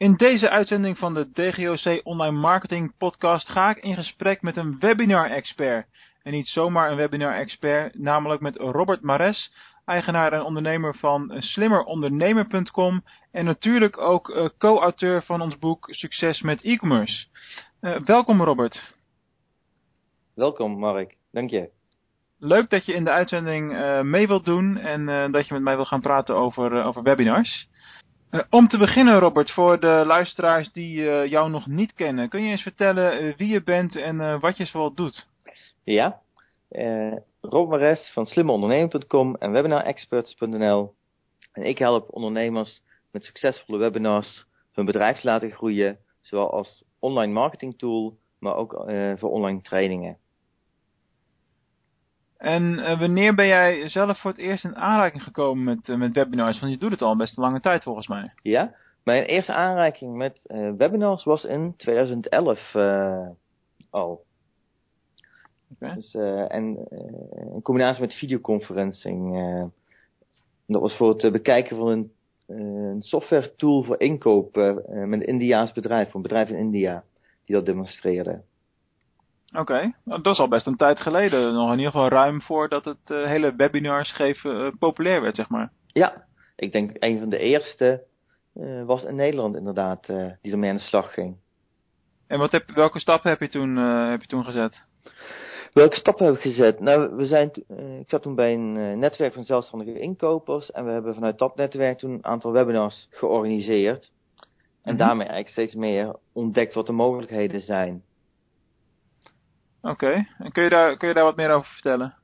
In deze uitzending van de DGOC Online Marketing Podcast ga ik in gesprek met een webinar-expert. En niet zomaar een webinar-expert, namelijk met Robert Mares, eigenaar en ondernemer van slimmerondernemer.com en natuurlijk ook uh, co-auteur van ons boek Succes met e-commerce. Uh, welkom Robert. Welkom Mark, dank je. Leuk dat je in de uitzending uh, mee wilt doen en dat je met mij wil gaan praten over, over webinars. Uh, om te beginnen, Robert, voor de luisteraars die uh, jou nog niet kennen, kun je eens vertellen uh, wie je bent en wat je zoal doet? Ja, Rob Mares van slimmeondernemer.com en webinarexperts.nl. En ik help ondernemers met succesvolle webinars hun bedrijf te laten groeien, zowel als online marketing tool, maar ook voor online trainingen. En uh, wanneer ben jij zelf voor het eerst in aanraking gekomen met, uh, met webinars? Want je doet het al best een lange tijd volgens mij. Ja, mijn eerste aanraking met uh, webinars was in 2011 al. Okay. Dus, en in combinatie met videoconferencing. dat was voor het bekijken van een, een software tool voor inkoop met een Indiaas bedrijf, voor een bedrijf in India, die dat demonstreerde. Oké, okay. Nou, dat is al best een tijd geleden. Nog in ieder geval ruim voordat het uh, hele webinars geven uh, populair werd, zeg maar. Ja, ik denk een van de eerste uh, was in Nederland inderdaad die ermee aan de slag ging. En wat heb, welke stappen heb je toen, heb je toen gezet? Welke stappen heb ik gezet? Nou, we zijn, ik zat toen bij een netwerk van zelfstandige inkopers en we hebben vanuit dat netwerk toen een aantal webinars georganiseerd. En mm -hmm. daarmee eigenlijk steeds meer ontdekt wat de mogelijkheden zijn. Oké, en kun je, daar, kun je daar wat meer over vertellen?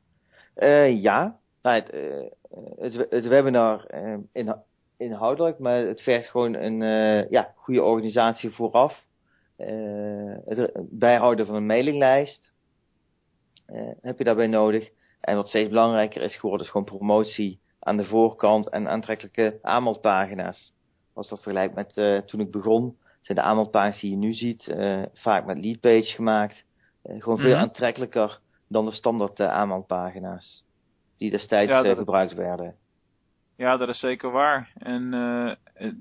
Uh, ja, nou, het, uh, het, het, webinar uh, in, inhoudelijk, maar het vergt gewoon een ja, goede organisatie vooraf. het bijhouden van een mailinglijst heb je daarbij nodig. En wat steeds belangrijker is geworden, is gewoon promotie aan de voorkant en aantrekkelijke aanmeldpagina's. Als dat vergelijkt met toen ik begon, zijn de aanmeldpagina's die je nu ziet vaak met leadpage gemaakt. Eh, gewoon veel mm -hmm. aantrekkelijker dan de standaard uh, aanmeldpagina's. Die destijds ja, dat... gebruikt werden. Ja, dat is zeker waar. En, uh,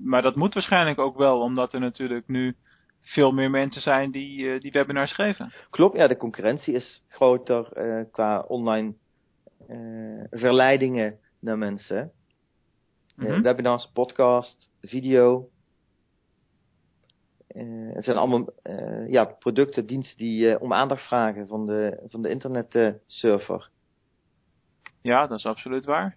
maar dat moet waarschijnlijk ook wel, omdat er natuurlijk nu veel meer mensen zijn die, uh, die webinars geven. Klopt, ja, de concurrentie is groter qua online verleidingen naar mensen. Mm -hmm. webinars, podcast, video. Uh, het zijn allemaal uh, ja, producten, diensten die uh, om aandacht vragen van de, van de internetserver. ja, dat is absoluut waar.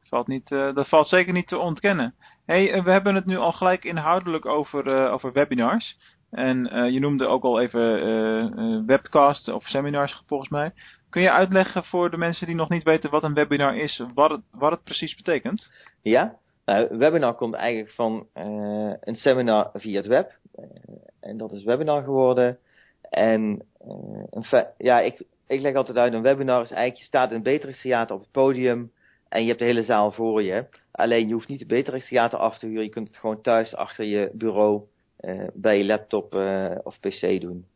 Dat valt, niet, dat valt zeker niet te ontkennen. Hey, we hebben het nu al gelijk inhoudelijk over, over webinars. En je noemde ook al even webcasts of seminars volgens mij. Kun je uitleggen voor de mensen die nog niet weten wat een webinar is, wat het, wat het precies betekent? Ja, nou, een webinar komt eigenlijk van een seminar via het web. Uh, en dat is webinar geworden. En uh, ja, ik, ik leg altijd uit, een webinar is eigenlijk, je staat in een betere theater op het podium en je hebt de hele zaal voor je. Alleen je hoeft niet de betere theater af te huren, je kunt het gewoon thuis achter je bureau bij je laptop of pc doen.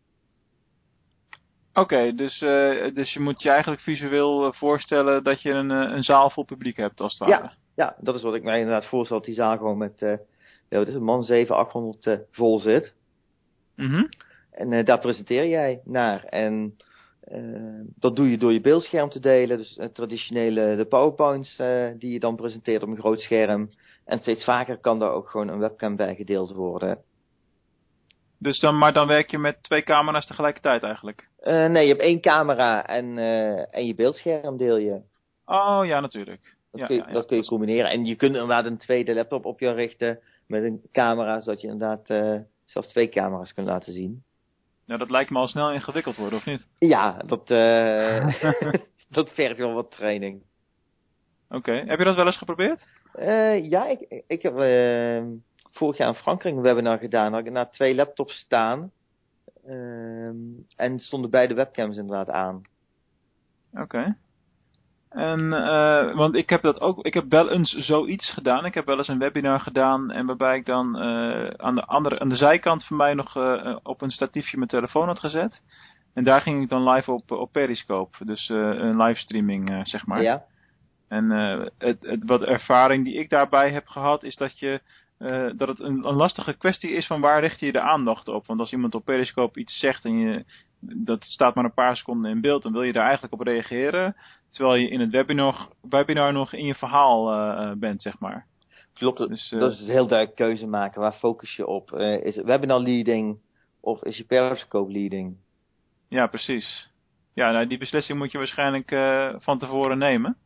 Oké, okay, dus, dus je moet je eigenlijk visueel voorstellen dat je een, een zaal vol publiek hebt als het ware. Ja, ja, dat is wat ik mij inderdaad voorstel, dat die zaal gewoon met ja, het is een man 7, 800 uh, vol zit. Mm -hmm. En uh, daar presenteer jij naar. En uh, dat doe je door je beeldscherm te delen. Dus uh, traditionele de powerpoints die je dan presenteert op een groot scherm. En steeds vaker kan daar ook gewoon een webcam bij gedeeld worden. Dus dan, maar dan werk je met twee camera's tegelijkertijd eigenlijk? nee, je hebt één camera en, en je beeldscherm deel je. Oh ja, natuurlijk. Dat, ja, kun je, ja, dat kun je combineren. En je kunt inderdaad een tweede laptop op je richten met een camera, zodat je inderdaad uh, zelfs twee camera's kunt laten zien. Ja, dat lijkt me al snel ingewikkeld worden, of niet? Ja, dat, uh, dat vergt wel wat training. Oké, okay. heb je dat wel eens geprobeerd? Uh, ja, ik, ik heb vorig jaar in Frankrijk een webinar gedaan. Had ik na twee laptops staan. en stonden beide webcams inderdaad aan. Oké. Okay. En, uh, want ik heb dat ook, ik heb wel eens zoiets gedaan. Ik heb wel eens een webinar gedaan en waarbij ik dan uh, aan, de andere, aan de zijkant van mij nog uh, op een statiefje mijn telefoon had gezet. En daar ging ik dan live op, op Periscope. Dus een livestreaming, zeg maar. Ja. En het, het, wat ervaring die ik daarbij heb gehad, is dat je dat het een, een, lastige kwestie is van waar richt je de aandacht op. Want als iemand op Periscope iets zegt en je, dat staat maar een paar seconden in beeld, dan wil je daar eigenlijk op reageren. Terwijl je in het webinar, webinar nog in je verhaal bent, zeg maar. Klopt, dus, dat is heel duidelijk keuze maken. Waar focus je op? is het webinar leading of is je Periscope leading? Ja, precies. Ja, nou, die beslissing moet je waarschijnlijk van tevoren nemen.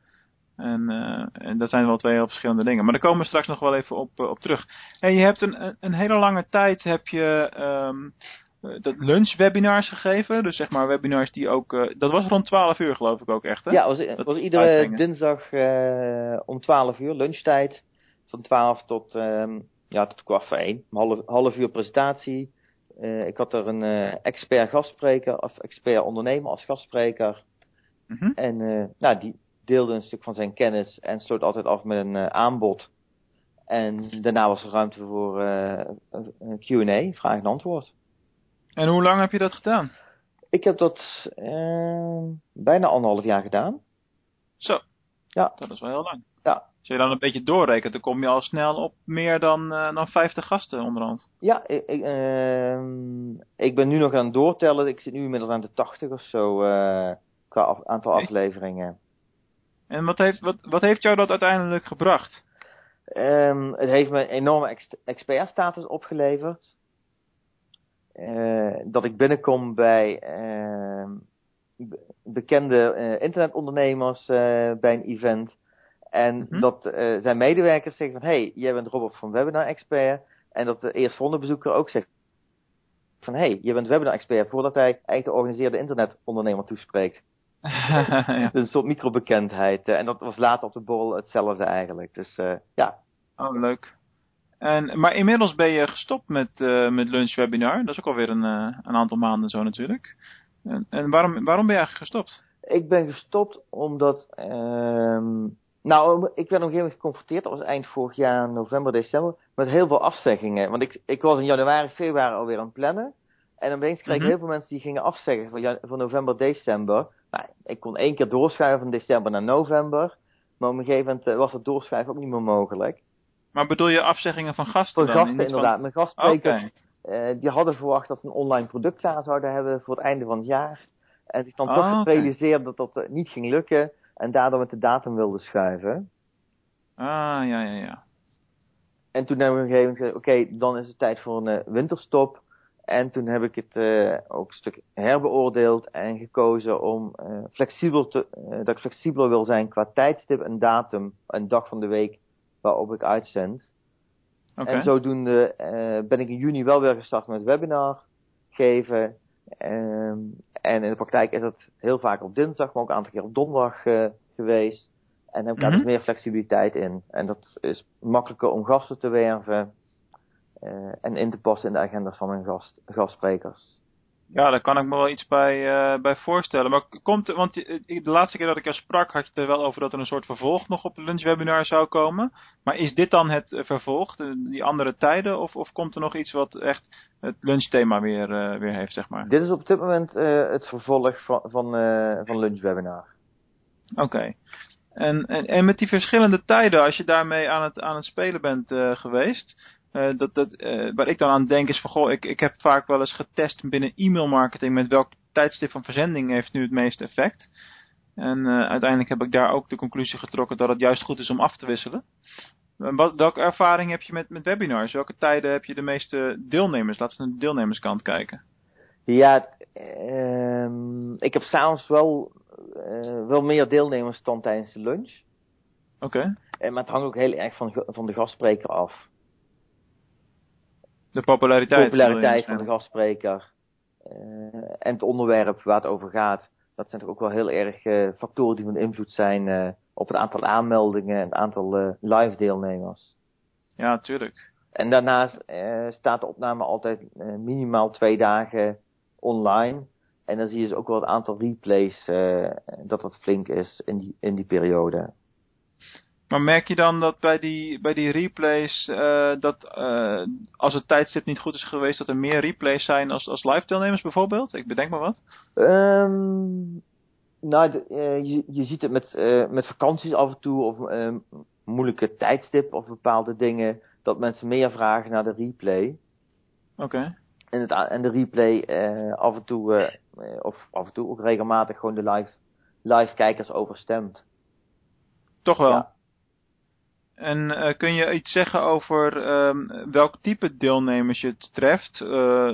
En, en, dat zijn wel twee heel verschillende dingen. Maar daar komen we straks nog wel even op, op terug. En je hebt een, een hele lange tijd heb je um, dat lunchwebinars gegeven. Dus zeg maar webinars die ook... dat was rond 12 uur geloof ik ook echt, hè? Ja, was, dat was iedere uitbrengen. dinsdag om 12 uur, lunchtijd. Van 12 tot, um, ja, tot kwart voor 1. Half, half uur presentatie uh, ik had er een expert gastspreker, of expert ondernemer als gastspreker. Mm -hmm. En nou, die deelde een stuk van zijn kennis en sloot altijd af met een aanbod. En daarna was er ruimte voor een Q&A, vraag en antwoord. En hoe lang heb je dat gedaan? Ik heb dat bijna anderhalf jaar gedaan. Zo, ja. dat is wel heel lang. Ja, als je dan een beetje doorrekent, dan kom je al snel op meer dan, uh, dan 50 gasten onderhand. Ja, ik, ik, uh, ik, ben nu nog aan het doortellen. Ik zit nu inmiddels aan de 80 of zo uh, qua af, aantal okay. afleveringen. En wat heeft, wat, wat heeft jou dat uiteindelijk gebracht? Um, het heeft me een enorme ex expertstatus opgeleverd. Uh, dat ik binnenkom bij ehm, bekende internetondernemers bij een event en mm -hmm. dat zijn medewerkers zeggen van, hey, jij bent Robert van Webinar Expert. En dat de eerstvolgende bezoeker ook zegt van, hey, je bent Webinar Expert, voordat hij eigenlijk de georganiseerde internetondernemer toespreekt. ja. Dus een soort microbekendheid. En dat was later op de borrel hetzelfde eigenlijk. Dus uh, ja. Oh, leuk. En, maar inmiddels ben je gestopt met, uh, met Lunch Webinar. Dat is ook alweer een, een aantal maanden zo natuurlijk. En, en waarom, waarom ben je eigenlijk gestopt? Ik ben gestopt omdat ehm, nou, ik werd op een gegeven moment geconfronteerd, dat was eind vorig jaar, november, december, met heel veel afzeggingen. Want ik, ik was in januari, februari alweer aan het plannen. En opeens kreeg ik mm -hmm. heel veel mensen die gingen afzeggen van, van november, december. Nou, ik kon één keer doorschuiven van december naar november. Maar op een gegeven moment uh, was het doorschuiven ook niet meer mogelijk. Maar bedoel je afzeggingen van gasten Van gasten, inderdaad. Van... Mijn gastsprekers, okay. uh, die hadden verwacht dat ze een online product klaar zouden hebben voor het einde van het jaar. En zich dan oh, toch gerealiseerd okay. dat dat uh, niet ging lukken. En daardoor met de datum wilde schuiven. Ah, ja, ja, ja. En toen hebben we op een gegeven moment gezegd, oké, dan is het tijd voor een uh, winterstop. En toen heb ik het uh, ook een stuk herbeoordeeld en gekozen om uh, flexibel te, dat ik flexibeler wil zijn qua tijdstip en datum, een dag van de week waarop ik uitzend. Okay. En zodoende ben ik in juni wel weer gestart met webinar geven. Um, en in de praktijk is het heel vaak op dinsdag, maar ook een aantal keer op donderdag uh, geweest. En heb ik daar mm -hmm. dus meer flexibiliteit in. En dat is makkelijker om gasten te werven uh, en in te passen in de agendas van mijn gast, gastsprekers. Ja, daar kan ik me wel iets bij, uh, bij voorstellen. Maar komt, want de laatste keer dat ik jou sprak, had je het er wel over dat er een soort vervolg nog op de lunchwebinar zou komen. Maar is dit dan het vervolg, de, die andere tijden? Of, of komt er nog iets wat echt het lunchthema weer, uh, weer heeft, zeg maar? Dit is op dit moment uh, het vervolg van, van, van lunchwebinar. Oké. Okay. En, en, en met die verschillende tijden, als je daarmee aan het, aan het spelen bent geweest, uh, dat, dat, uh, waar ik dan aan denk is van, goh, ik, ik heb vaak wel eens getest binnen e-mail marketing met welk tijdstip van verzending heeft nu het meeste effect. En uh, uiteindelijk heb ik daar ook de conclusie getrokken dat het juist goed is om af te wisselen. Wat, welke ervaring heb je met, met webinars? Welke tijden heb je de meeste deelnemers? Laten we naar de deelnemerskant kijken. Ja, ehm, ik heb s'avonds wel, wel meer deelnemers dan tijdens de lunch. Oké. Okay. Maar het hangt ook heel erg van, van de gastspreker af. De populariteit. De populariteit van de gastspreker. Uh, en het onderwerp waar het over gaat. Dat zijn toch ook wel heel erg uh, factoren die van invloed zijn uh, op het aantal aanmeldingen en het aantal live deelnemers. Ja, tuurlijk. En daarnaast staat de opname altijd minimaal twee dagen online. En dan zie je dus ook wel het aantal replays dat dat flink is in die, in die periode. Maar merk je dan dat bij die, bij die replays, uh, dat uh, als het tijdstip niet goed is geweest, dat er meer replays zijn als, als live deelnemers bijvoorbeeld? Ik bedenk maar wat. Um, nou, de, uh, je, je ziet het met, met vakanties af en toe of moeilijke tijdstip of bepaalde dingen. dat mensen meer vragen naar de replay. Oké. En, het, en de replay af en toe, of af en toe ook regelmatig gewoon de live, live kijkers overstemt. Toch wel? Ja. En uh, kun je iets zeggen over uh, welk type deelnemers je treft? Uh,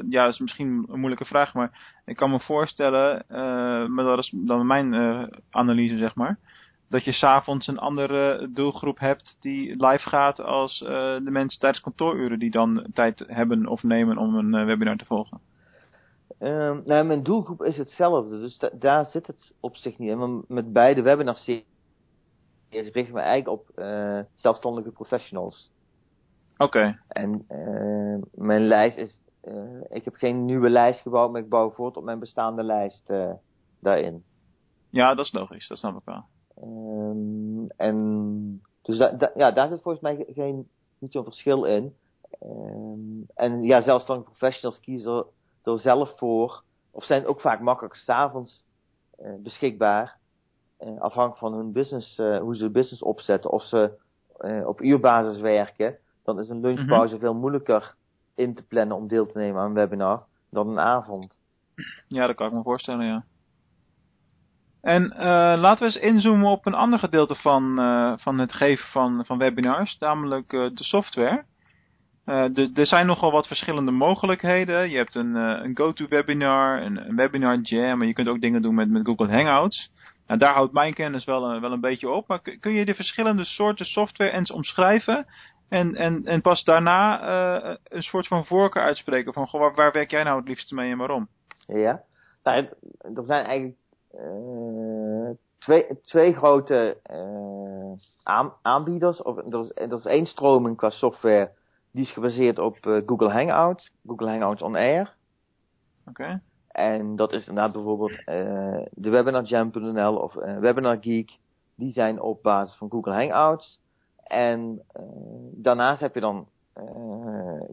ja, dat is misschien een moeilijke vraag, maar ik kan me voorstellen, maar dat is dan mijn analyse zeg maar, dat je s'avonds een andere doelgroep hebt die live gaat als de mensen tijdens kantooruren die dan tijd hebben of nemen om een webinar te volgen. Um, mijn doelgroep is hetzelfde, dus da daar zit het op zich niet in. Want met beide webinars ik richt me eigenlijk op uh, zelfstandige professionals. Oké. En uh, mijn lijst is, uh, ik heb geen nieuwe lijst gebouwd, maar ik bouw voort op mijn bestaande lijst daarin. Ja, dat is logisch, dat snap ik wel. Um, en dus da, da, ja, daar zit volgens mij geen, niet zo'n verschil in. Um, en ja, zelfstandige professionals kiezen er, zelf voor, of zijn ook vaak makkelijk s'avonds beschikbaar afhankelijk van hun business, uh, hoe ze de business opzetten, of ze uh, op uurbasis werken, dan is een lunchpauze mm -hmm. veel moeilijker in te plannen om deel te nemen aan een webinar dan een avond. Ja, dat kan ik me voorstellen, ja. En laten we eens inzoomen op een ander gedeelte van, van het geven van, van webinars, namelijk de software. Er zijn nogal wat verschillende mogelijkheden. Je hebt een, een GoToWebinar, een, een Webinar Jam, maar je kunt ook dingen doen met, met Google Hangouts. Nou, daar houdt mijn kennis wel een, wel een beetje op. Maar kun je de verschillende soorten software eens omschrijven? En, en, en pas daarna uh, een soort van voorkeur uitspreken van goh, waar, waar, werk jij nou het liefst mee en waarom? Ja, nou, er zijn eigenlijk uh, twee, twee grote uh, aan, aanbieders. Of, er, is, er is één stroming qua software die is gebaseerd op Google Hangouts, Google Hangouts on Air. Oké. Okay. En dat is inderdaad bijvoorbeeld uh, de webinarjam.nl of uh, Webinar Geek. Die zijn op basis van Google Hangouts. En uh, daarnaast heb je dan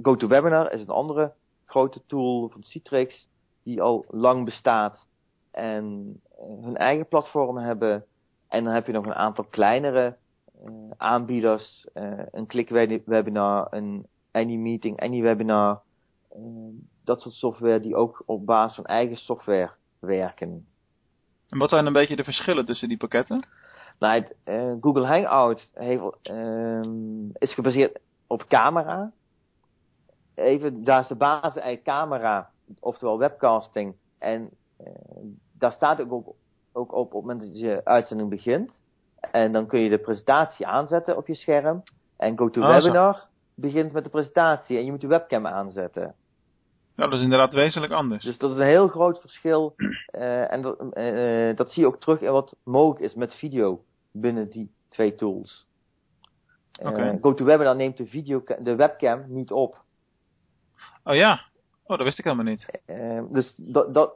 GoToWebinar is een andere grote tool van Citrix die al lang bestaat en hun eigen platform hebben. En dan heb je nog een aantal kleinere aanbieders, een klikwebinar, een AnyMeeting, AnyWebinar dat soort software die ook op basis van eigen software werken. En wat zijn een beetje de verschillen tussen die pakketten? Nou, het, uh, Google Hangout heeft, uh, is gebaseerd op camera. Even, daar is de basis eigenlijk camera, oftewel webcasting. En uh, daar staat ook op, ook op op het moment dat je uitzending begint. En dan kun je de presentatie aanzetten op je scherm. En GoToWebinar oh, begint met de presentatie en je moet de webcam aanzetten. Nou, dat is inderdaad wezenlijk anders. Dus dat is een heel groot verschil. Uh, en dat, uh, dat zie je ook terug in wat mogelijk is met video binnen die twee tools. Uh, okay. GoToWebinar neemt de, video, de webcam niet op. Oh ja? Oh, dat wist ik helemaal niet. dus dat, dat,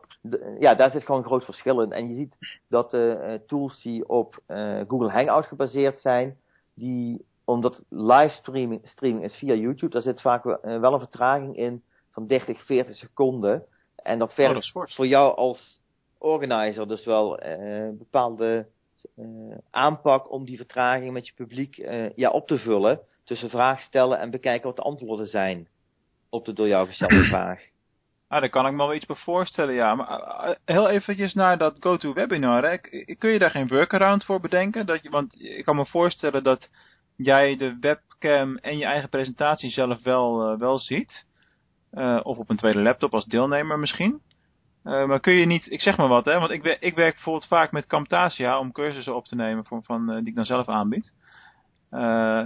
ja, daar zit gewoon een groot verschil in. En je ziet dat de tools die op Google Hangout gebaseerd zijn, die, omdat livestreaming streaming is via YouTube, daar zit vaak wel een vertraging in van 30, 40 seconden. En dat vergt oh, voor jou als organizer dus wel uh, bepaalde uh, aanpak om die vertraging met je publiek uh, ja, op te vullen. Tussen vraag stellen en bekijken wat de antwoorden zijn op de door jou gestelde vraag. Ah, daar kan ik me wel iets bij voorstellen, ja. Maar heel eventjes naar dat GoToWebinar. Hè. Kun je daar geen workaround voor bedenken? Dat je, want ik kan me voorstellen dat jij de webcam en je eigen presentatie zelf wel, wel ziet. Uh, of op een tweede laptop als deelnemer misschien. Uh, maar kun je niet, ik zeg maar wat, hè, want ik, ik werk bijvoorbeeld vaak met Camtasia om cursussen op te nemen van, van, uh, die ik dan zelf aanbied.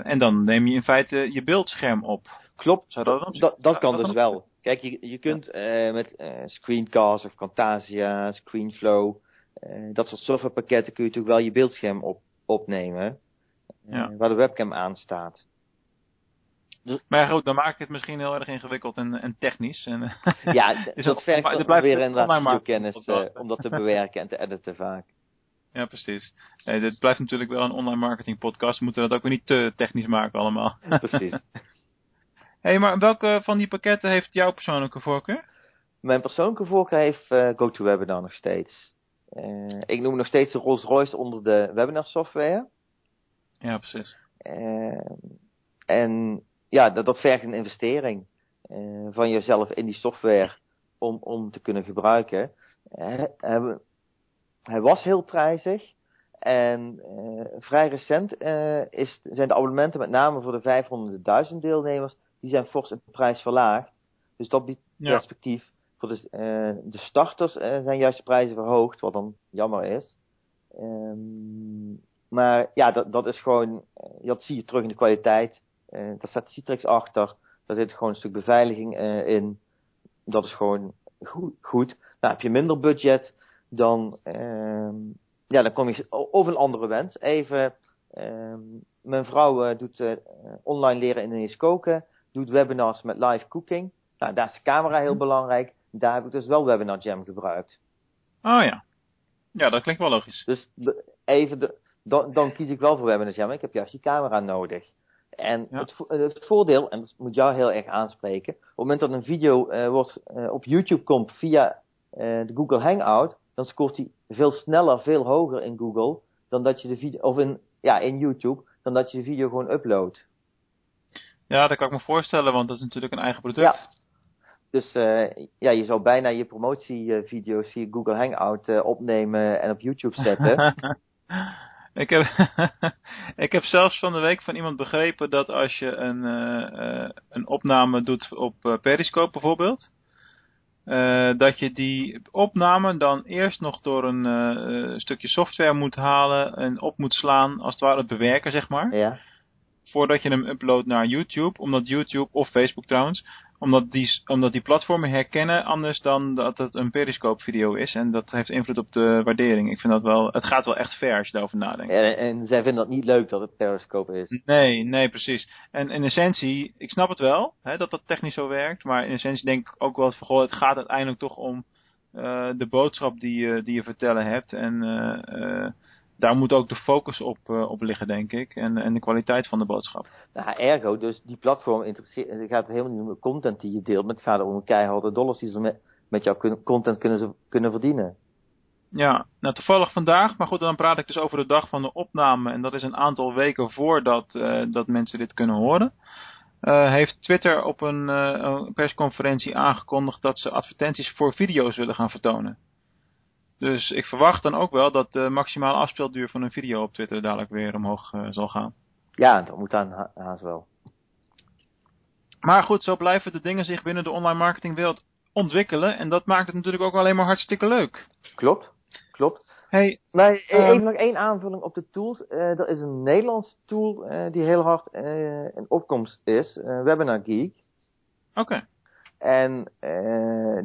en dan neem je in feite je beeldscherm op. Klopt, Zou dat, dat, dat kan dus wel. Kijk, je, je kunt met Screencast of Camtasia, Screenflow, dat soort softwarepakketten kun je natuurlijk wel je beeldscherm op, opnemen. Ja. Waar de webcam aan staat. Maar ja, goed, dan maak ik het misschien heel erg ingewikkeld en, en technisch. En, ja, is dat vergt dan blijft weer inderdaad kennis uh, om dat te bewerken en te editen vaak. Ja, precies. Nee, dit blijft natuurlijk wel een online marketing podcast. We moeten dat ook weer niet te technisch maken allemaal. Precies. Hey, maar welke van die pakketten heeft jouw persoonlijke voorkeur? Mijn persoonlijke voorkeur heeft uh, GoToWebinar nog steeds. Uh, ik noem nog steeds de Rolls Royce onder de webinar software. Ja, precies. Uh, en ja, dat, dat vergt een investering van jezelf in die software om, om te kunnen gebruiken. hij, hij was heel prijzig. En vrij recent is, zijn de abonnementen met name voor de 500.000 deelnemers, die zijn fors in prijs verlaagd. Dus dat biedt perspectief. Voor de, de starters zijn juist de prijzen verhoogd, wat dan jammer is. Um, maar ja, dat, dat is gewoon, eh, dat zie je terug in de kwaliteit. Uh, daar staat Citrix achter. Daar zit gewoon een stuk beveiliging uh, in. Dat is gewoon goed. goed. Nou, heb je minder budget, dan, uh, ja, dan kom je over een andere wens. Even, uh, mijn vrouw doet online leren Indonesisch koken. Doet webinars met live cooking. Nou, daar is de camera heel mhm. belangrijk. Daar heb ik dus wel Webinar Jam gebruikt. Oh ja. Ja, dat klinkt wel logisch. Dus de, even de, dan, dan kies ik wel voor Webinar Jam. Ik heb juist die camera nodig. En het, het, voordeel, en dat moet jou heel erg aanspreken, op het moment dat een video uh, wordt, uh, op YouTube komt via uh, de Google Hangout, dan scoort hij veel sneller, veel hoger in Google dan dat je de video, of in, ja, in YouTube, dan dat je de video gewoon uploadt. Ja, dat kan ik me voorstellen, want dat is natuurlijk een eigen product. Ja. Dus ja, je zou bijna je promotievideo's via Google Hangout opnemen en op YouTube zetten. Ik heb, ik heb zelfs van de week van iemand begrepen dat als je een, uh, een opname doet op uh, Periscope bijvoorbeeld, dat je die opname dan eerst nog door een stukje software moet halen en op moet slaan, als het ware bewerken zeg maar. Ja voordat je hem uploadt naar YouTube. Omdat YouTube, of Facebook trouwens, omdat die, omdat die platformen herkennen anders dan dat het een periscope video is. En dat heeft invloed op de waardering. Ik vind dat wel, het gaat wel echt ver als je daarover nadenkt. En, en zij vinden dat niet leuk dat het periscope is. Nee, nee, precies. En in essentie, ik snap het wel, hè, dat dat technisch zo werkt. Maar in essentie denk ik ook wel van, goh, het gaat uiteindelijk toch om uh, de boodschap die je, die je vertellen hebt. En uh, daar moet ook de focus op, uh, op liggen, denk ik. En, en de kwaliteit van de boodschap. Nou, ergo, dus die platform interesseert, het gaat helemaal niet om de content die je deelt, maar het gaat om keiharde dollars die ze met, met jouw content kunnen, ze, kunnen verdienen. Ja, nou toevallig vandaag, maar goed, dan praat ik dus over de dag van de opname. En dat is een aantal weken voordat uh, dat mensen dit kunnen horen. Uh, heeft Twitter op een, een persconferentie aangekondigd dat ze advertenties voor video's willen gaan vertonen. Dus ik verwacht dan ook wel dat de maximale afspeelduur van een video op Twitter dadelijk weer omhoog uh, zal gaan. Ja, dat moet dan haast wel. Maar goed, zo blijven de dingen zich binnen de online marketingwereld ontwikkelen. En dat maakt het natuurlijk ook alleen maar hartstikke leuk. Klopt, klopt. Hey, maar um, even nog één aanvulling op de tools. Uh, er is een Nederlands tool uh, die heel hard in opkomst is. Webinar Geek. Oké. Okay. En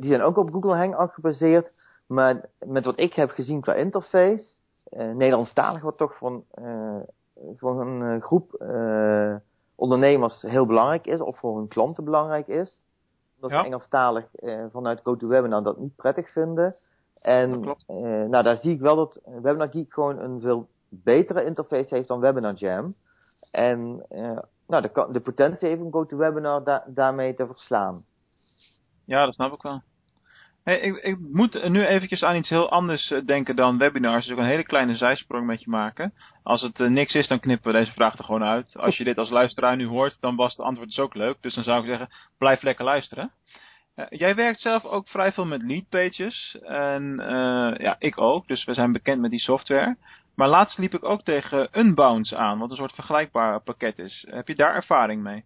die zijn ook op Google Hangout gebaseerd. Maar met wat ik heb gezien qua interface, uh, Nederlandstalig wat toch voor een, uh, voor een eh, groep uh, ondernemers heel belangrijk is, of voor hun klanten belangrijk is. Dat ja. ze Engelstalig vanuit GoToWebinar dat niet prettig vinden. En nou, daar zie ik wel dat Webinar Geek gewoon een veel betere interface heeft dan Webinar Jam. En nou, de, de potentie heeft om GoToWebinar da daarmee te verslaan. Ja, dat snap ik wel. Hey, ik, ik, moet nu eventjes aan iets heel anders eh, denken dan webinars. Dus ook een hele kleine zijsprong met je maken. Als het uh, niks is, dan knippen we deze vraag er gewoon uit. Als je dit als luisteraar nu hoort, dan was het antwoord dus ook leuk. Dus dan zou ik zeggen, blijf lekker luisteren. Uh, jij werkt zelf ook vrij veel met leadpages. En ja, ik ook. Dus we zijn bekend met die software. Maar laatst liep ik ook tegen Unbounce aan, wat een soort vergelijkbaar pakket is. Heb je daar ervaring mee?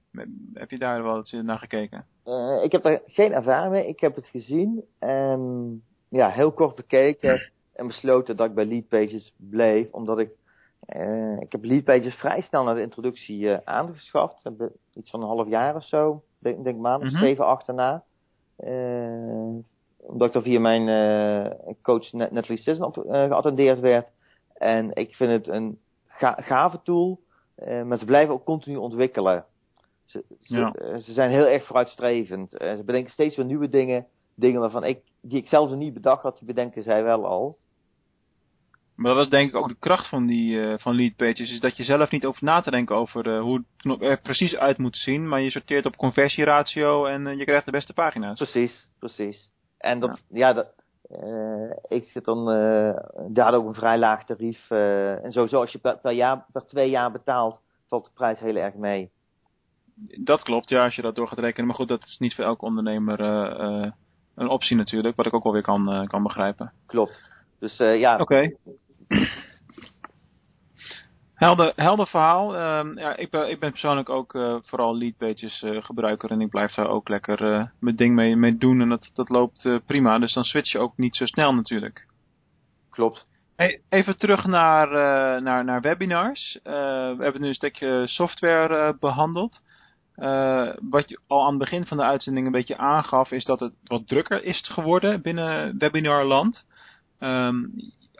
Heb je daar wel eens naar gekeken? Uh, ik heb daar geen ervaring mee. Ik heb het gezien en ja, heel kort bekeken en besloten dat ik bij Leadpages bleef, omdat ik uh, ik heb Leadpages vrij snel naar de introductie uh, aangeschaft. Iets van een half jaar of zo, denk, denk maand of mm -hmm. zeven achterna. omdat ik er via mijn coach Natalie Sisson op geattendeerd werd. En ik vind het een ga gave tool, uh, maar ze blijven ook continu ontwikkelen. Ze, ze, ja. ze zijn heel erg vooruitstrevend. Uh, ze bedenken steeds weer nieuwe dingen. Dingen waarvan ik, die ik zelf nog niet bedacht had, die bedenken zij wel al. Maar dat is denk ik ook de kracht van die uh, van lead pages, is dat je zelf niet over na te denken over hoe het er precies uit moet zien, maar je sorteert op conversieratio en je krijgt de beste pagina's. Precies, precies. En dat, ja, ja dat, ik zit dan uh, daar ook een vrij laag tarief. Uh, en sowieso als je per, per, jaar, per twee jaar betaalt, valt de prijs heel erg mee. Dat klopt, ja, als je dat door gaat rekenen. Maar goed, dat is niet voor elke ondernemer een optie natuurlijk, wat ik ook wel weer kan, kan begrijpen. Klopt. Dus ja. Oké. Helder, helder verhaal. Uh, ja, ik, ben, ik ben persoonlijk ook uh, vooral leadpages uh, gebruiker en ik blijf daar ook lekker uh, mijn ding mee, mee doen en dat, dat loopt prima. Dus dan switch je ook niet zo snel natuurlijk. Klopt. Hey, even terug naar, naar, naar webinars. we hebben nu een stukje software behandeld. wat je al aan het begin van de uitzending een beetje aangaf, is dat het wat drukker is geworden binnen webinarland. Um,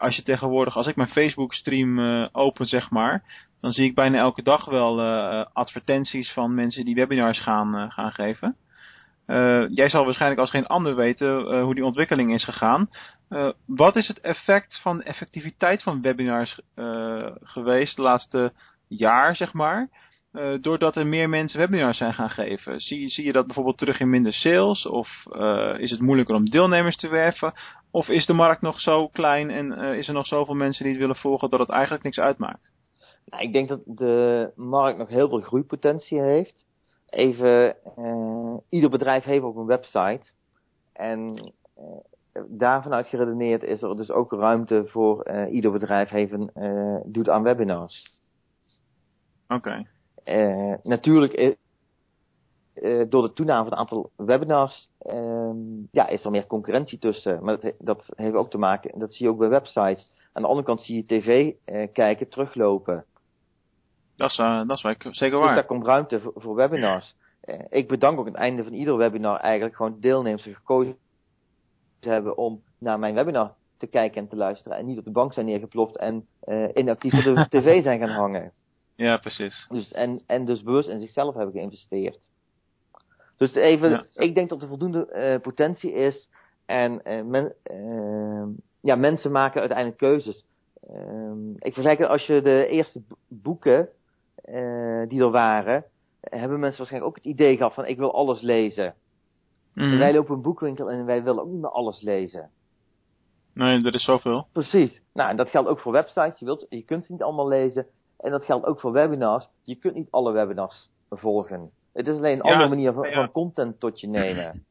als je tegenwoordig, als ik mijn Facebook stream uh, open zeg maar, dan zie ik bijna elke dag wel uh, advertenties van mensen die webinars gaan, gaan geven. jij zal waarschijnlijk als geen ander weten hoe die ontwikkeling is gegaan. wat is het effect van effectiviteit van webinars geweest de laatste jaar, zeg maar? Uh, doordat er meer mensen webinars zijn gaan geven. Zie, zie je dat bijvoorbeeld terug in minder sales? Of uh, is het moeilijker om deelnemers te werven? Of is de markt nog zo klein en uh, is er nog zoveel mensen die het willen volgen dat het eigenlijk niks uitmaakt? Nou, ik denk dat de markt nog heel veel groeipotentie heeft. Even, ieder bedrijf heeft ook een website. En daarvan uit geredeneerd is er dus ook ruimte voor ieder bedrijf heeft een, doet aan webinars. Oké. Okay. Uh, natuurlijk, uh, door de toename van het aantal webinars, uh, ja, is er meer concurrentie tussen. Maar dat, dat heeft ook te maken, dat zie je ook bij websites. Aan de andere kant zie je tv kijken teruglopen. Dat is, dat is zeker waar. Dus daar komt ruimte voor, voor webinars. ik bedank ook aan het einde van ieder webinar eigenlijk gewoon deelnemers gekozen te hebben om naar mijn webinar te kijken en te luisteren. En niet op de bank zijn neergeploft en inactief op de tv zijn gaan hangen. Ja, precies. Dus, en, en dus bewust in zichzelf hebben geïnvesteerd. Dus even, ik denk dat er voldoende uh, potentie is. En uh, men, uh, ja, mensen maken uiteindelijk keuzes. Ehm, ik vergelijk als je de eerste boeken die er waren, hebben mensen waarschijnlijk ook het idee gehad van ik wil alles lezen. Mm. Wij lopen een boekwinkel en wij willen ook niet meer alles lezen. Nee, er is zoveel. Precies. Nou, en dat geldt ook voor websites. Je, wilt, je kunt ze niet allemaal lezen. En dat geldt ook voor webinars. Je kunt niet alle webinars volgen. Het is alleen een andere manier van, van, content tot je nemen.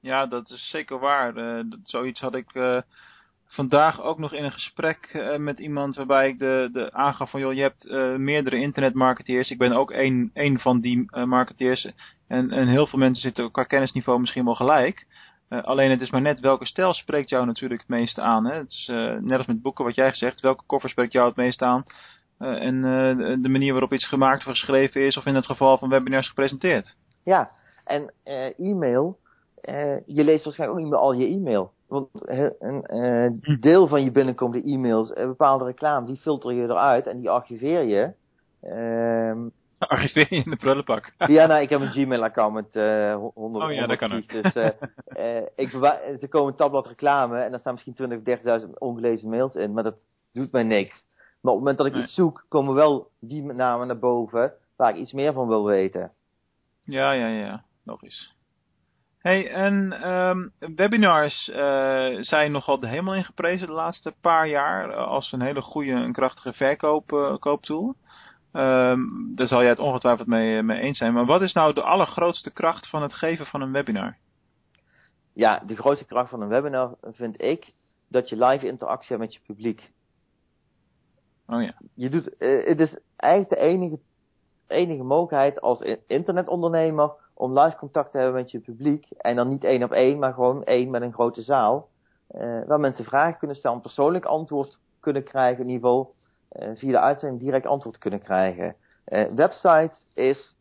Ja, dat is zeker waar. Uh, zoiets had ik uh, vandaag ook nog in een gesprek uh, met iemand waarbij ik de, de aangaf van, joh, je hebt meerdere internetmarketeers. Ik ben ook één, één van die marketeers. En, en heel veel mensen zitten qua kennisniveau misschien wel gelijk. alleen het is maar net welke stijl spreekt jou natuurlijk het meeste aan. Hè? Het is net als met boeken wat jij gezegd. Welke koffer spreekt jou het meest aan? Uh, en uh, de manier waarop iets gemaakt of geschreven is, of in het geval van webinars gepresenteerd. Ja, en uh, e-mail, je leest waarschijnlijk ook niet meer al je e-mail. Want een deel van je binnenkomende e-mails, bepaalde reclame, die filter je eruit en die archiveer je. Ehm, archiveer je in de prullenbak? ja, nou, ik heb een Gmail-account met uh, 100 Oh ja, dat kan ook. Dus uh, ik er komen een tabblad reclame en daar staan misschien 20 of 30.000 ongelezen mails in, maar dat doet mij niks. Maar op het moment dat ik iets zoek, komen wel die namen naar boven waar ik iets meer van wil weten. Ja, ja, ja. Logisch. Hey, en um, webinars uh, zijn nogal de hemel ingeprezen de laatste paar jaar uh, als een hele goede en krachtige verkooptool. Uh, um, daar zal jij het ongetwijfeld mee, mee eens zijn. Maar wat is nou de allergrootste kracht van het geven van een webinar? Ja, de grootste kracht van een webinar vind ik dat je live interactie hebt met je publiek. Oh ja. Je doet, uh, het is eigenlijk de enige, enige mogelijkheid als internetondernemer om live contact te hebben met je publiek. En dan niet één op één, maar gewoon één met een grote zaal. Uh, waar mensen vragen kunnen stellen, persoonlijk antwoord kunnen krijgen, in ieder geval uh, via de uitzending direct antwoord kunnen krijgen. website is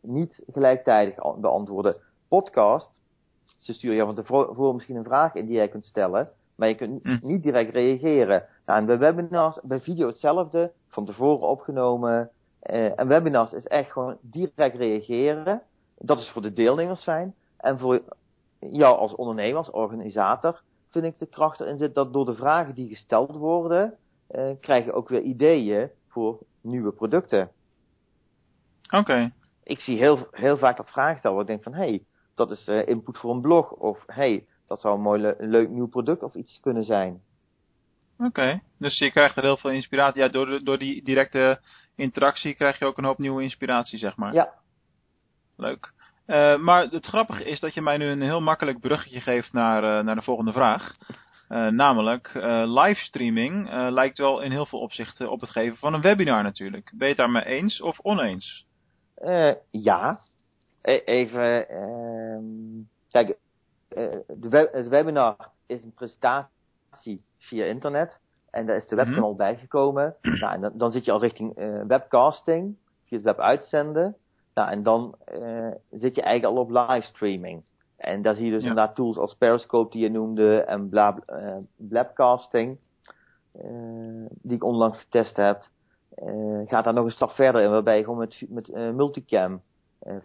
niet gelijktijdig beantwoorden. Podcast, ze sturen je van tevoren misschien een vraag in die jij kunt stellen. Maar je kunt hm. niet direct reageren. Nou, en bij webinars, bij video hetzelfde, van tevoren opgenomen. Uh, en webinars is echt gewoon direct reageren. Dat is voor de deelnemers fijn. En voor jou als ondernemer, als organisator, vind ik de kracht erin zit dat door de vragen die gesteld worden, uh, krijg je ook weer ideeën voor nieuwe producten. Oké. Ik zie heel, heel vaak dat vragen stellen waar ik denk van, hé, hey, dat is uh, input voor een blog. Of, hé, hey, dat zou een mooi leuk nieuw product of iets kunnen zijn. Oké, dus je krijgt er heel veel inspiratie. Ja, door, door die directe interactie krijg je ook een hoop nieuwe inspiratie, zeg maar. Ja. Leuk. Uh, maar het grappige is dat je mij nu een heel makkelijk bruggetje geeft naar, uh, naar de volgende vraag. Uh, namelijk, livestreaming lijkt wel in heel veel opzichten op het geven van een webinar natuurlijk. Ben je het daarmee eens of oneens? ja. E even, ehm, kijk, de het webinar is een presentatie via internet. En daar is de webcam al bijgekomen. Nou, en dan, dan, zit je al richting webcasting, via het web uitzenden. Nou, en dan uh, zit je eigenlijk al op livestreaming. En daar zie je dus ja. inderdaad tools als Periscope die je noemde en bla, uh, Blabcasting, die ik onlangs getest heb. gaat daar nog een stap verder in, waarbij je gewoon met, met multicam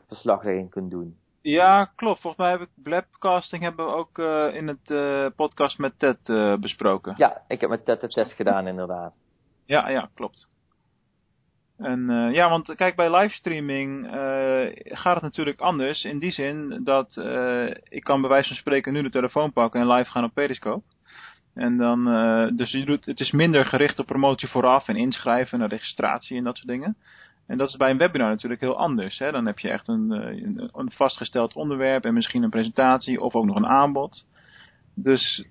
verslaglegging kunt doen. Ja, klopt. Volgens mij heb ik Blabcasting hebben we ook in het podcast met Ted besproken. Ja, ik heb met Ted de test gedaan inderdaad. Ja, ja, klopt. En ja, want kijk, bij livestreaming gaat het natuurlijk anders. In die zin dat ik kan bij wijze van spreken nu de telefoon pakken en live gaan op Periscope. En dan, dus je doet, het is minder gericht op promotie vooraf en inschrijven en registratie en dat soort dingen. En dat is bij een webinar natuurlijk heel anders. Hè? Dan heb je echt een, een vastgesteld onderwerp en misschien een presentatie of ook nog een aanbod. Dus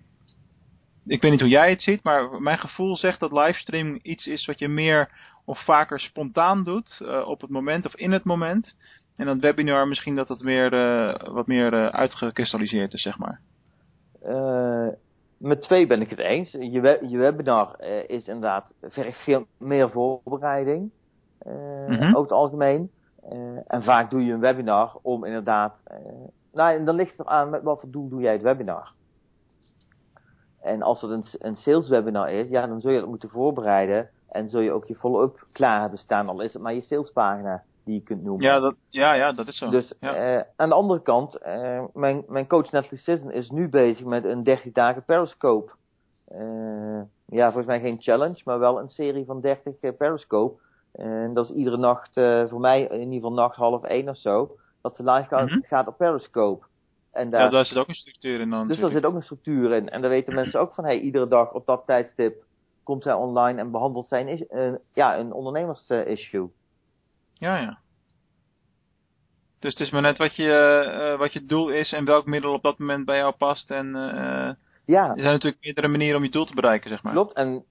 ik weet niet hoe jij het ziet, maar mijn gevoel zegt dat livestreaming iets is wat je meer of vaker spontaan doet uh, op het moment of in het moment. En dan webinar misschien dat het meer, uh, wat meer uh, uitgekristalliseerd is, zeg maar. met twee ben ik het eens. Je, we je webinar is inderdaad veel meer voorbereiding. Mm -hmm. Over het algemeen. en vaak doe je een webinar om inderdaad... nou, en dan ligt het aan met wat voor doel doe jij het webinar. En als het een, een sales webinar is, ja, dan zul je dat moeten voorbereiden en zul je ook je follow-up klaar hebben staan, al is het maar je salespagina die je kunt noemen. Ja, dat, ja, ja, dat is zo. Dus ja. uh, aan de andere kant, uh, mijn, mijn coach Natalie Sisson is nu bezig met een 30 dagen Periscope. Uh, ja, volgens mij geen challenge, maar wel een serie van 30 Periscope. En dat is iedere nacht, voor mij in ieder geval nacht half één of zo, dat ze live gaat, mm -hmm. gaat op Periscope. En daar, ja, daar zit ook een structuur in dan. Dus daar zit ook een structuur in. En daar weten mensen ook van, hey, iedere dag op dat tijdstip komt hij online en behandelt zijn uh, ja, een ondernemers-issue. ja, ja. Dus het is maar net wat je, uh, wat je doel is en welk middel op dat moment bij jou past. En ja. er zijn natuurlijk meerdere manieren om je doel te bereiken, zeg maar. Klopt. En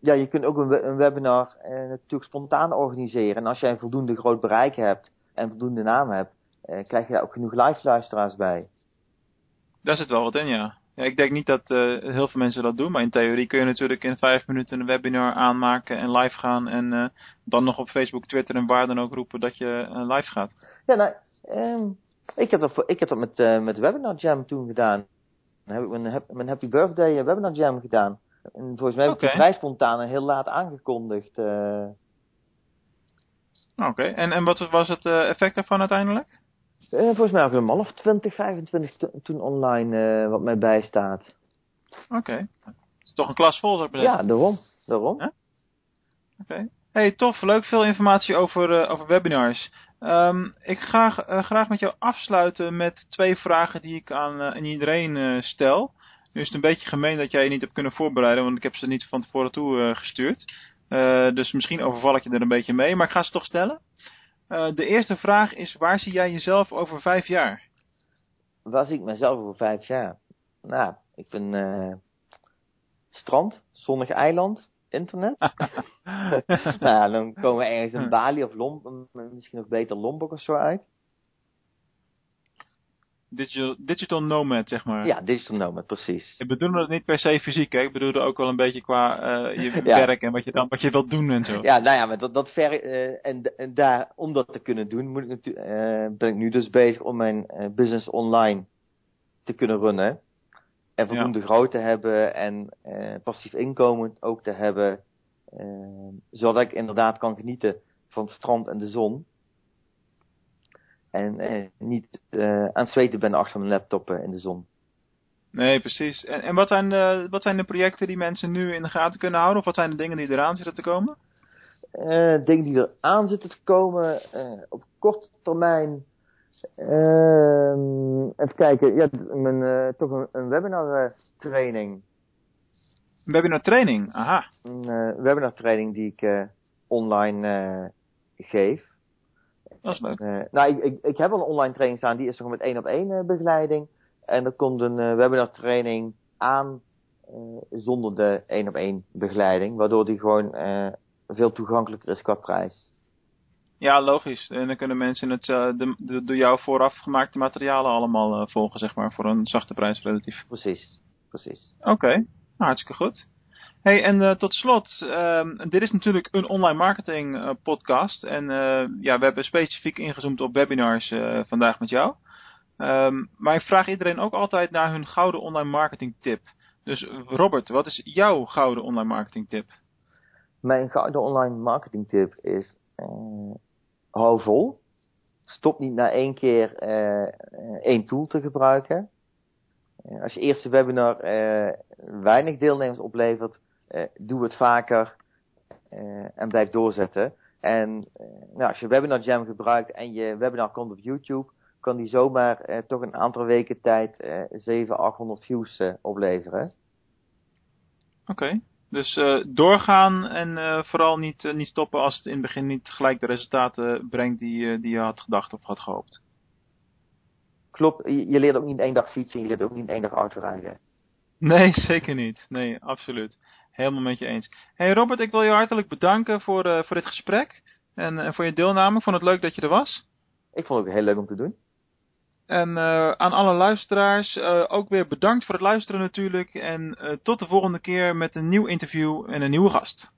ja, je kunt ook een, een webinar natuurlijk spontaan organiseren. En als jij een voldoende groot bereik hebt en voldoende naam hebt, krijg je daar ook genoeg live luisteraars bij. Daar zit wel wat in, ja. Ja, ik denk niet dat uh, heel veel mensen dat doen, maar in theorie kun je natuurlijk in vijf minuten een webinar aanmaken en live gaan en dan nog op Facebook, Twitter en waar dan ook roepen dat je live gaat. Ja, nou, um, ik, heb dat, ik heb dat met, met Webinar Jam toen gedaan. Dan heb ik mijn, mijn Happy Birthday Webinar Jam gedaan. En volgens mij heb ik okay. het vrij spontaan en heel laat aangekondigd. Oké, okay. en, en wat was het effect daarvan uiteindelijk? Uh, volgens mij ook een man of 20, 25 toen online uh, wat mij bijstaat. Oké. Okay. is toch een klas vol, zou ik zeggen. Ja, daarom. daarom. Oké. Okay. Hey, tof. Leuk. Veel informatie over, uh, over webinars. Um, ik ga graag met jou afsluiten met twee vragen die ik aan, aan iedereen stel. Nu is het een beetje gemeen dat jij je niet hebt kunnen voorbereiden, want ik heb ze niet van tevoren toe gestuurd. dus misschien overval ik je er een beetje mee, maar ik ga ze toch stellen. Uh, de eerste vraag is, waar zie jij jezelf over vijf jaar? Waar zie ik mezelf over vijf jaar? Nou, ik uh, strand, zonnig eiland, internet. nou ja, dan komen we ergens in Bali of Lombok, misschien nog beter Lombok of zo uit. Digital, digital nomad, zeg maar. Ja, digital nomad, precies. Ik bedoel het niet per se fysiek, hè? ik bedoel ook wel een beetje qua uh, je ja. werk en wat je dan wat je wilt doen en zo. Ja, nou ja, maar dat, dat ver, uh, en, en daar, om dat te kunnen doen, moet ik natuurlijk, uh, ben ik nu dus bezig om mijn business online te kunnen runnen. En voldoende ja. groot te hebben en passief inkomen ook te hebben. zodat ik inderdaad kan genieten van het strand en de zon. En eh, niet uh, aan het zweten ben achter mijn laptop uh, in de zon. Nee, precies. En, en wat, zijn de, wat zijn de projecten die mensen nu in de gaten kunnen houden? Of wat zijn de dingen die eraan zitten te komen? Uh, dingen die eraan zitten te komen op korte termijn. Ehm, even kijken, ja, mijn, toch een, een webinar training. webinar training, aha. Een webinar training die ik online geef. Dat is leuk. nou, ik, ik, ik, heb al een online training staan, die is nog met één op één begeleiding. En er komt een webinar training aan zonder de één op één begeleiding, waardoor die gewoon veel toegankelijker is qua prijs. Ja, logisch. En dan kunnen mensen het, uh, de, de, door jou vooraf gemaakte materialen allemaal uh, volgen, zeg maar, voor een zachte prijs relatief. Precies, precies. Oké, okay. nou, hartstikke goed. Hey, en uh, tot slot, ehm, dit is natuurlijk een online marketing podcast. En ja, we hebben specifiek ingezoomd op webinars vandaag met jou. Um, maar ik vraag iedereen ook altijd naar hun gouden online marketing tip. Dus Robert, wat is jouw gouden online marketing tip? Mijn gouden online marketing tip is hou vol. Stop niet na één keer één tool te gebruiken. Als je eerste webinar weinig deelnemers oplevert, doe het vaker en blijf doorzetten. En nou, als je Webinar Jam gebruikt en je webinar komt op YouTube, kan die zomaar toch een aantal weken tijd 700, 800 views opleveren. Oké. Dus uh, doorgaan en uh, vooral niet, uh, niet stoppen als het in het begin niet gelijk de resultaten brengt die, die je had gedacht of had gehoopt. Klopt, je, je leert ook niet in één dag fietsen, je leert ook niet in één dag autorijden. Nee, zeker niet. Nee, absoluut. Helemaal met je eens. Hey Robert, ik wil je hartelijk bedanken voor, voor dit gesprek en voor je deelname. Ik vond het leuk dat je er was. Ik vond het ook heel leuk om te doen. En uh, aan alle luisteraars ook weer bedankt voor het luisteren natuurlijk. En tot de volgende keer met een nieuw interview en een nieuwe gast.